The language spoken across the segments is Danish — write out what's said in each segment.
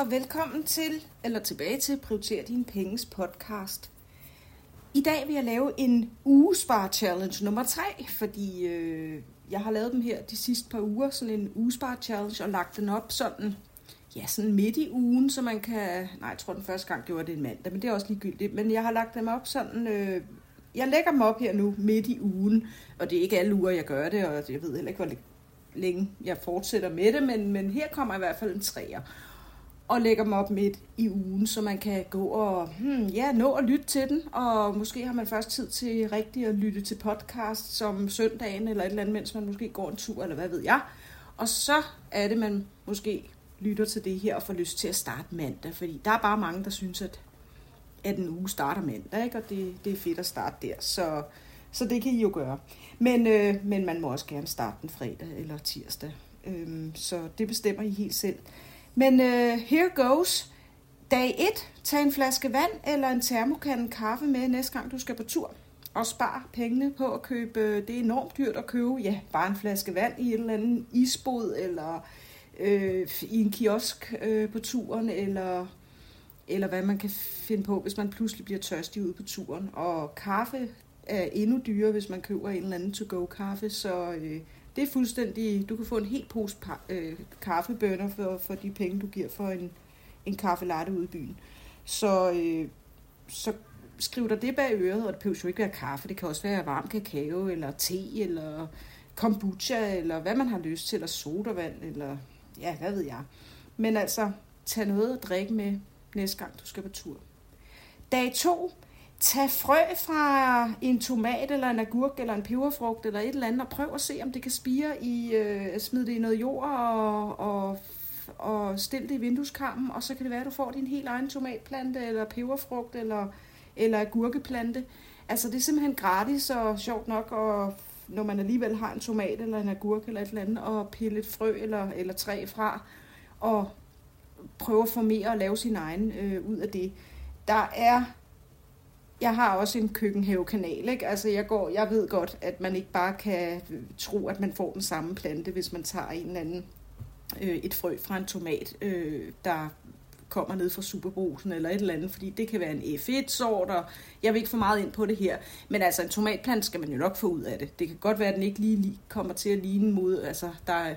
Og velkommen til, eller tilbage til Prioriter Dine Penges podcast. I dag vil jeg lave en ugespar challenge nummer 3, fordi øh, jeg har lavet dem her de sidste par uger, sådan en ugespar challenge, og lagt den op sådan, ja, sådan midt i ugen, så man kan, nej, jeg tror den første gang gjorde det en mandag, men det er også ligegyldigt, men jeg har lagt dem op sådan, øh, jeg lægger dem op her nu midt i ugen, og det er ikke alle uger, jeg gør det, og jeg ved heller ikke, hvor længe jeg fortsætter med det, men, men her kommer i hvert fald en træer og lægger dem op midt i ugen, så man kan gå og hmm, ja, nå at lytte til den, og måske har man først tid til rigtigt at lytte til podcast som søndagen eller et eller andet, mens man måske går en tur, eller hvad ved jeg. Og så er det, man måske lytter til det her og får lyst til at starte mandag, fordi der er bare mange, der synes, at, at en uge starter mandag, ikke? og det, det er fedt at starte der, så, så det kan I jo gøre. Men, øh, men man må også gerne starte den fredag eller tirsdag, øhm, så det bestemmer I helt selv. Men uh, here goes. Dag 1. Tag en flaske vand eller en termokande kaffe med næste gang du skal på tur. Og spar pengene på at købe, øh, det er enormt dyrt at købe, ja, bare en flaske vand i et eller andet isbod, eller øh, i en kiosk øh, på turen, eller, eller hvad man kan finde på, hvis man pludselig bliver tørstig ude på turen. Og kaffe er endnu dyrere, hvis man køber en eller anden to-go-kaffe, så øh, det er fuldstændig, du kan få en helt pose øh, kaffebønner for, for de penge, du giver for en, en kaffe latte ude i byen. Så, øh, så skriv dig det bag øret, og det behøver jo ikke være kaffe, det kan også være varm kakao, eller te, eller kombucha, eller hvad man har lyst til, eller sodavand, eller ja, hvad ved jeg. Men altså, tag noget at drikke med næste gang, du skal på tur. Dag 2, tag frø fra en tomat, eller en agurk, eller en peberfrugt, eller et eller andet, og prøv at se, om det kan spire i, øh, smid det i noget jord, og, og, og stil det i vindueskarmen, og så kan det være, at du får din helt egen tomatplante, eller peberfrugt, eller, eller agurkeplante. Altså, det er simpelthen gratis og sjovt nok, og når man alligevel har en tomat, eller en agurk, eller et eller andet, og pille et frø eller, eller træ fra, og prøve at formere og lave sin egen øh, ud af det. Der er jeg har også en køkkenhavekanal, ikke? Altså jeg, går, jeg ved godt, at man ikke bare kan øh, tro, at man får den samme plante, hvis man tager en eller anden, øh, et frø fra en tomat, øh, der kommer ned fra superbrusen eller et eller andet, fordi det kan være en F1-sort, og jeg vil ikke få meget ind på det her. Men altså, en tomatplante skal man jo nok få ud af det. Det kan godt være, at den ikke lige kommer til at ligne mod, altså, der er,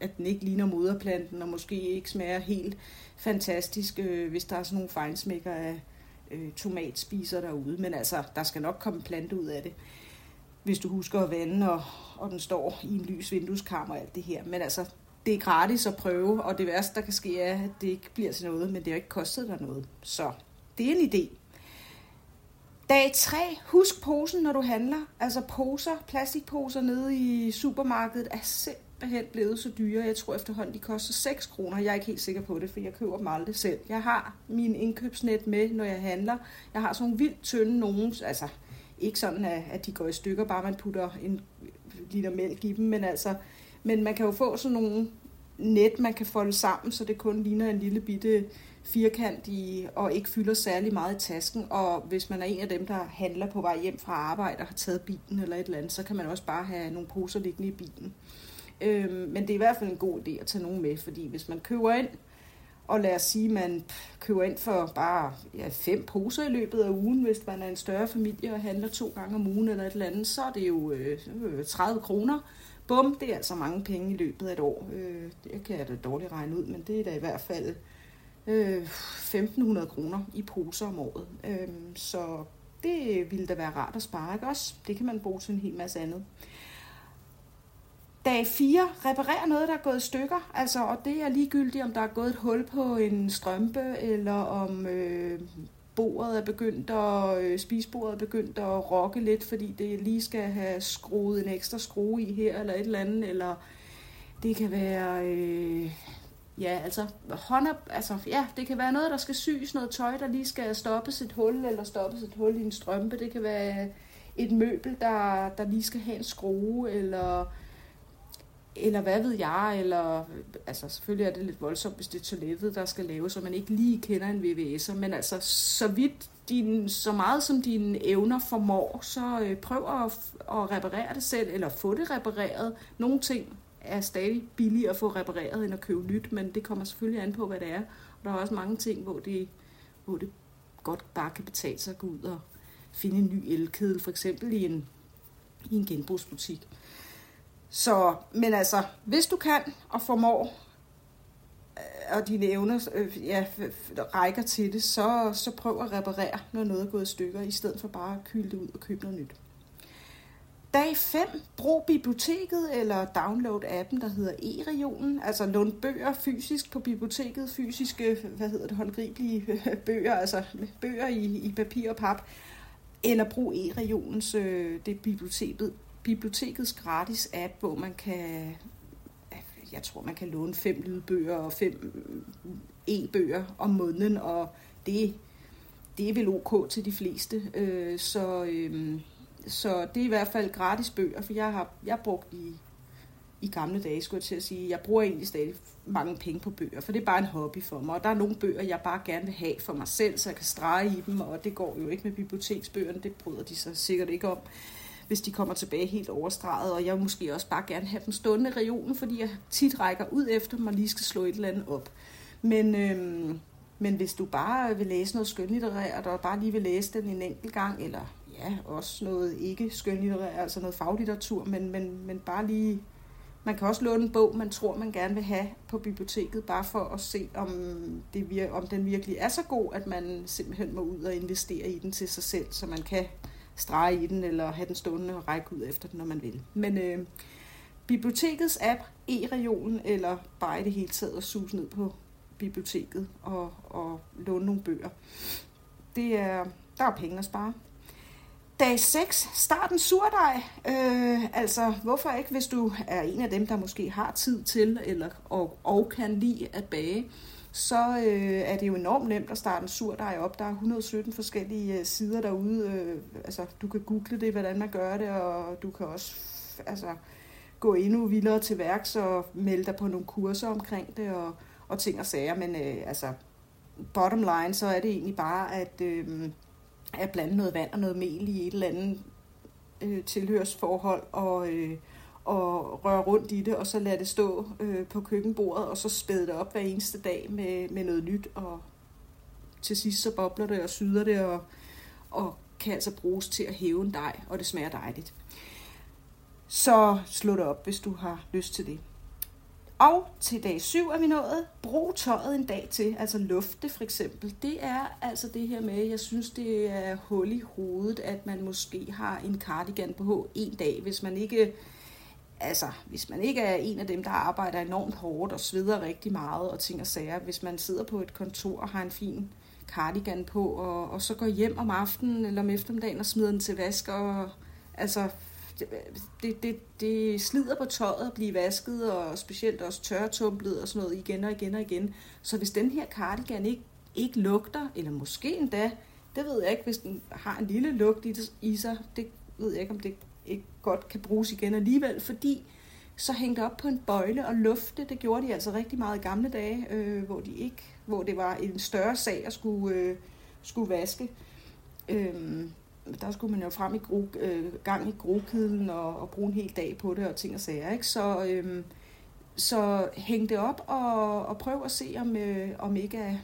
at den ikke ligner moderplanten, og måske ikke smager helt fantastisk, øh, hvis der er sådan nogle fejnsmækker af, øh, tomatspiser derude, men altså, der skal nok komme plante ud af det, hvis du husker at vande, og, og den står i en lys vindueskarm og alt det her. Men altså, det er gratis at prøve, og det værste, der kan ske, er, at det ikke bliver til noget, men det har ikke kostet dig noget. Så det er en idé. Dag 3. Husk posen, når du handler. Altså poser, plastikposer nede i supermarkedet er simpelthen simpelthen blevet så dyre. Jeg tror efterhånden, de koster 6 kroner. Jeg er ikke helt sikker på det, for jeg køber dem aldrig selv. Jeg har min indkøbsnet med, når jeg handler. Jeg har sådan nogle vildt tynde nogen, altså ikke sådan, at de går i stykker, bare man putter en liter mælk i dem, men altså, men man kan jo få sådan nogle net, man kan folde sammen, så det kun ligner en lille bitte firkant i, og ikke fylder særlig meget i tasken. Og hvis man er en af dem, der handler på vej hjem fra arbejde og har taget bilen eller et eller andet, så kan man også bare have nogle poser liggende i bilen. Øh, men det er i hvert fald en god idé at tage nogen med, fordi hvis man køber ind, og lad os sige, at man køber ind for bare ja, fem poser i løbet af ugen, hvis man er en større familie og handler to gange om ugen eller et eller andet, så er det jo øh, øh 30 kroner. Bum, det er altså mange penge i løbet af et år. Øh, det kan jeg da dårligt regne ud, men det er da i hvert fald øh, 1.500 kroner i poser om året. Øh, så det ville da være rart at spare, ikke også? Det kan man bruge til en hel masse andet. Dag 4, reparere noget, der er gået i stykker. Altså, og det er ligegyldigt, om der er gået et hul på en strømpe, eller om øh, bordet er begyndt at, øh, spisbordet er begyndt at rokke lidt, fordi det lige skal have skruet en ekstra skrue i her, eller et eller andet, eller det kan være, øh, ja, altså, hånder, altså, ja, det kan være noget, der skal syes, noget tøj, der lige skal stoppes et hul, eller stoppes et hul i en strømpe, det kan være et møbel, der, der lige skal have en skrue, eller eller hvad ved jeg, eller altså selvfølgelig er det lidt voldsomt, hvis det er toilettet, der skal laves, så man ikke lige kender en VVS'er, men altså så vidt din, så meget som dine evner formår, så øh, prøv at, at reparere det selv, eller få det repareret. Nogle ting er stadig billigere at få repareret end at købe nyt, men det kommer selvfølgelig an på, hvad det er. Og der er også mange ting, hvor det, hvor det godt bare kan betale sig at gå ud og finde en ny elkedel, for eksempel i en, i en genbrugsbutik. Så, men altså, hvis du kan og formår, øh, og dine evner øh, ja, rækker til det, så, så prøv at reparere, når noget er gået i stykker, i stedet for bare at kylde det ud og købe noget nyt. Dag 5, brug biblioteket eller download appen, der hedder e-regionen. Altså lån bøger fysisk på biblioteket, fysiske, hvad hedder det, håndgribelige øh, bøger, altså bøger i, i papir og pap. Eller brug e-regionens, øh, det biblioteket, bibliotekets gratis app, hvor man kan, jeg tror man kan låne fem lydbøger og fem øh, e-bøger om måneden, og det, det er vel ok til de fleste. Øh, så... Øh, så det er i hvert fald gratis bøger, for jeg har jeg brugt i, i gamle dage, skulle jeg til at sige, jeg bruger egentlig stadig mange penge på bøger, for det er bare en hobby for mig. Og der er nogle bøger, jeg bare gerne vil have for mig selv, så jeg kan strege i dem, og det går jo ikke med biblioteksbøgerne, det bryder de sig sikkert ikke om, hvis de kommer tilbage helt overstreget, og jeg vil måske også bare gerne have dem stående i regionen, fordi jeg tit rækker ud efter dem og lige skal slå et eller andet op. Men, øhm, men hvis du bare vil læse noget skønlitterært, og bare lige vil læse den en enkelt gang, eller ja, også noget ikke skønlitterært, altså noget faglitteratur, men, men, men bare lige, man kan også låne en bog, man tror, man gerne vil have på biblioteket, bare for at se, om, det vir, om den virkelig er så god, at man simpelthen må ud og investere i den til sig selv, så man kan strege i den, eller have den stående og række ud efter den, når man vil. Men øh, bibliotekets app, e-regionen, eller bare i det hele taget at suge ned på biblioteket og, og låne nogle bøger. Det er, der er penge at spare. Dag 6, starten surdej. Øh, altså, hvorfor ikke, hvis du er en af dem, der måske har tid til eller og, og kan lide at bage, så øh, er det jo enormt nemt at starte en surdej op. Der er 117 forskellige øh, sider derude. Øh, altså, du kan google det, hvordan man gør det, og du kan også altså, gå endnu vildere til værks og melde dig på nogle kurser omkring det og, og ting og sager. Men øh, altså, bottom line, så er det egentlig bare, at... Øh, at blande noget vand og noget mel i et eller andet øh, tilhørsforhold og, øh, og røre rundt i det, og så lade det stå øh, på køkkenbordet, og så spæde det op hver eneste dag med, med noget nyt, og til sidst så bobler det og syder det, og, og kan altså bruges til at hæve en dej, og det smager dejligt. Så slå det op, hvis du har lyst til det. Og til dag 7 er vi nået. Brug tøjet en dag til, altså lufte for eksempel. Det er altså det her med, jeg synes det er hul i hovedet, at man måske har en cardigan på en dag, hvis man ikke altså, hvis man ikke er en af dem, der arbejder enormt hårdt og sveder rigtig meget og ting og sager, hvis man sidder på et kontor og har en fin cardigan på, og, og så går hjem om aftenen eller om eftermiddagen og smider den til vask, og altså det, det, det slider på tøjet at blive vasket, og specielt også tørretumblet og sådan noget igen og igen og igen. Så hvis den her cardigan ikke, ikke lugter, eller måske endda, det ved jeg ikke, hvis den har en lille lugt i, i sig, det ved jeg ikke, om det ikke godt kan bruges igen alligevel, fordi så hængte op på en bøjle og lufte. Det gjorde de altså rigtig meget i gamle dage, øh, hvor, de ikke, hvor det var en større sag at skulle, øh, skulle vaske. Øh, der skulle man jo frem i gro, øh, gang i grokedlen og, og bruge en hel dag på det og ting og sager. Ikke? Så, øh, så hæng det op og, og prøv at se, om, øh, om ikke er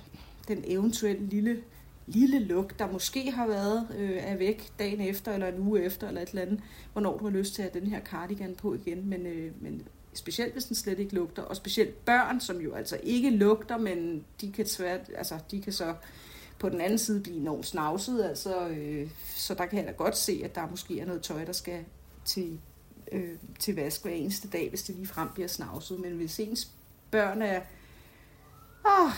den eventuelle lille, lille lugt, der måske har været, øh, er væk dagen efter, eller en uge efter, eller et eller andet, hvornår du har lyst til at have den her cardigan på igen. Men, øh, men specielt hvis den slet ikke lugter, og specielt børn, som jo altså ikke lugter, men de kan, svært, altså, de kan så på den anden side blive enormt snavset, altså, øh, så der kan jeg da godt se, at der måske er noget tøj, der skal til, øh, til vask hver eneste dag, hvis det lige frem bliver snavset. Men hvis ens børn er... Oh,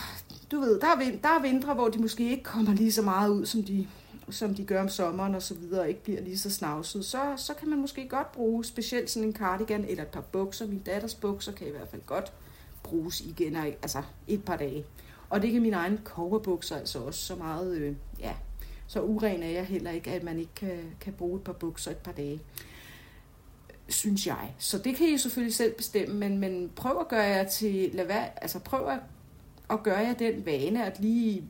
du ved, der er, der er vintre, hvor de måske ikke kommer lige så meget ud, som de, som de gør om sommeren og så videre, og ikke bliver lige så snavset, så, så kan man måske godt bruge specielt sådan en cardigan eller et par bukser. Min datters bukser kan i hvert fald godt bruges igen, altså et par dage. Og det kan mine egne coverbukser altså også så meget, øh, ja, så uren er jeg heller ikke, at man ikke kan, kan bruge et par bukser et par dage synes jeg. Så det kan I selvfølgelig selv bestemme, men, men prøv at gøre jer til, lad være, altså prøv at, og gør jer den vane, at lige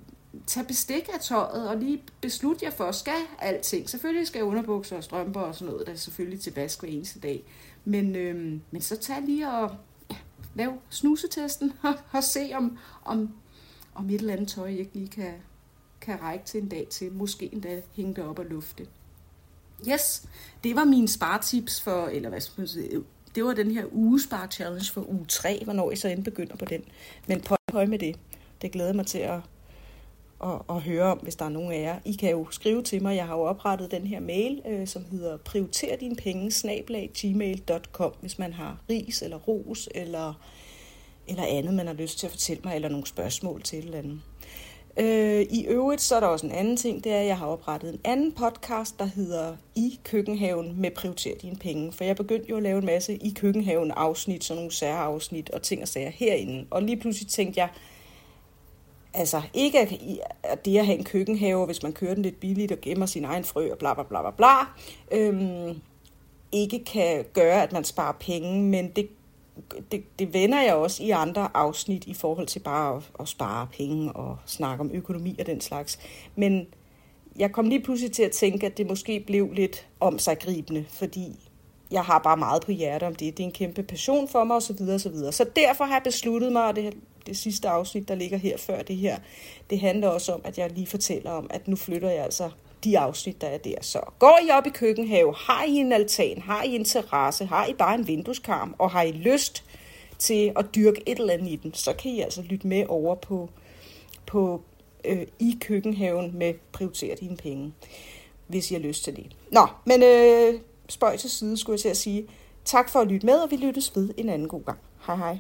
tage bestik af tøjet, og lige beslutte jer for, skal alting. Selvfølgelig skal underbukser og strømper og sådan noget, der er selvfølgelig til vask hver eneste dag. Men, øhm, men så tag lige og lav snusetesten og se, om, om, om et eller andet tøj ikke lige kan, kan række til en dag til. Måske endda hænge det op og lufte. Yes, det var mine spartips for, eller hvad skal man sige, det var den her ugespar challenge for uge 3, hvornår I så end begynder på den. Men på pøj med det. Det glæder mig til at, at, at høre om, hvis der er nogen af jer. I kan jo skrive til mig. Jeg har jo oprettet den her mail, øh, som hedder prioriter dine penge, gmail.com, hvis man har ris eller ros eller, eller andet, man har lyst til at fortælle mig, eller nogle spørgsmål til et eller andet. Øh, I øvrigt så er der også en anden ting, det er, at jeg har oprettet en anden podcast, der hedder I køkkenhaven med prioriter dine penge. For jeg begyndte jo at lave en masse I køkkenhaven afsnit, sådan nogle særafsnit og ting og sager herinde. Og lige pludselig tænkte jeg, altså ikke at det at have en køkkenhave, hvis man kører den lidt billigt og gemmer sin egen frø og bla bla bla bla bla, øhm, ikke kan gøre, at man sparer penge, men det det, det vender jeg også i andre afsnit i forhold til bare at, at spare penge og snakke om økonomi og den slags. Men jeg kom lige pludselig til at tænke, at det måske blev lidt om sig gribende, fordi jeg har bare meget på hjertet om det. Det er en kæmpe passion for mig osv. osv. Så derfor har jeg besluttet mig, og det, det sidste afsnit, der ligger her før det her, det handler også om, at jeg lige fortæller om, at nu flytter jeg altså de afsnit, der er der. Så går I op i køkkenhave, har I en altan, har I en terrasse, har I bare en vindueskarm, og har I lyst til at dyrke et eller andet i den, så kan I altså lytte med over på, på øh, i køkkenhaven med prioritere dine penge, hvis I har lyst til det. Nå, men øh, spøj til side skulle jeg til at sige. Tak for at lytte med, og vi lyttes ved en anden god gang. Hej hej.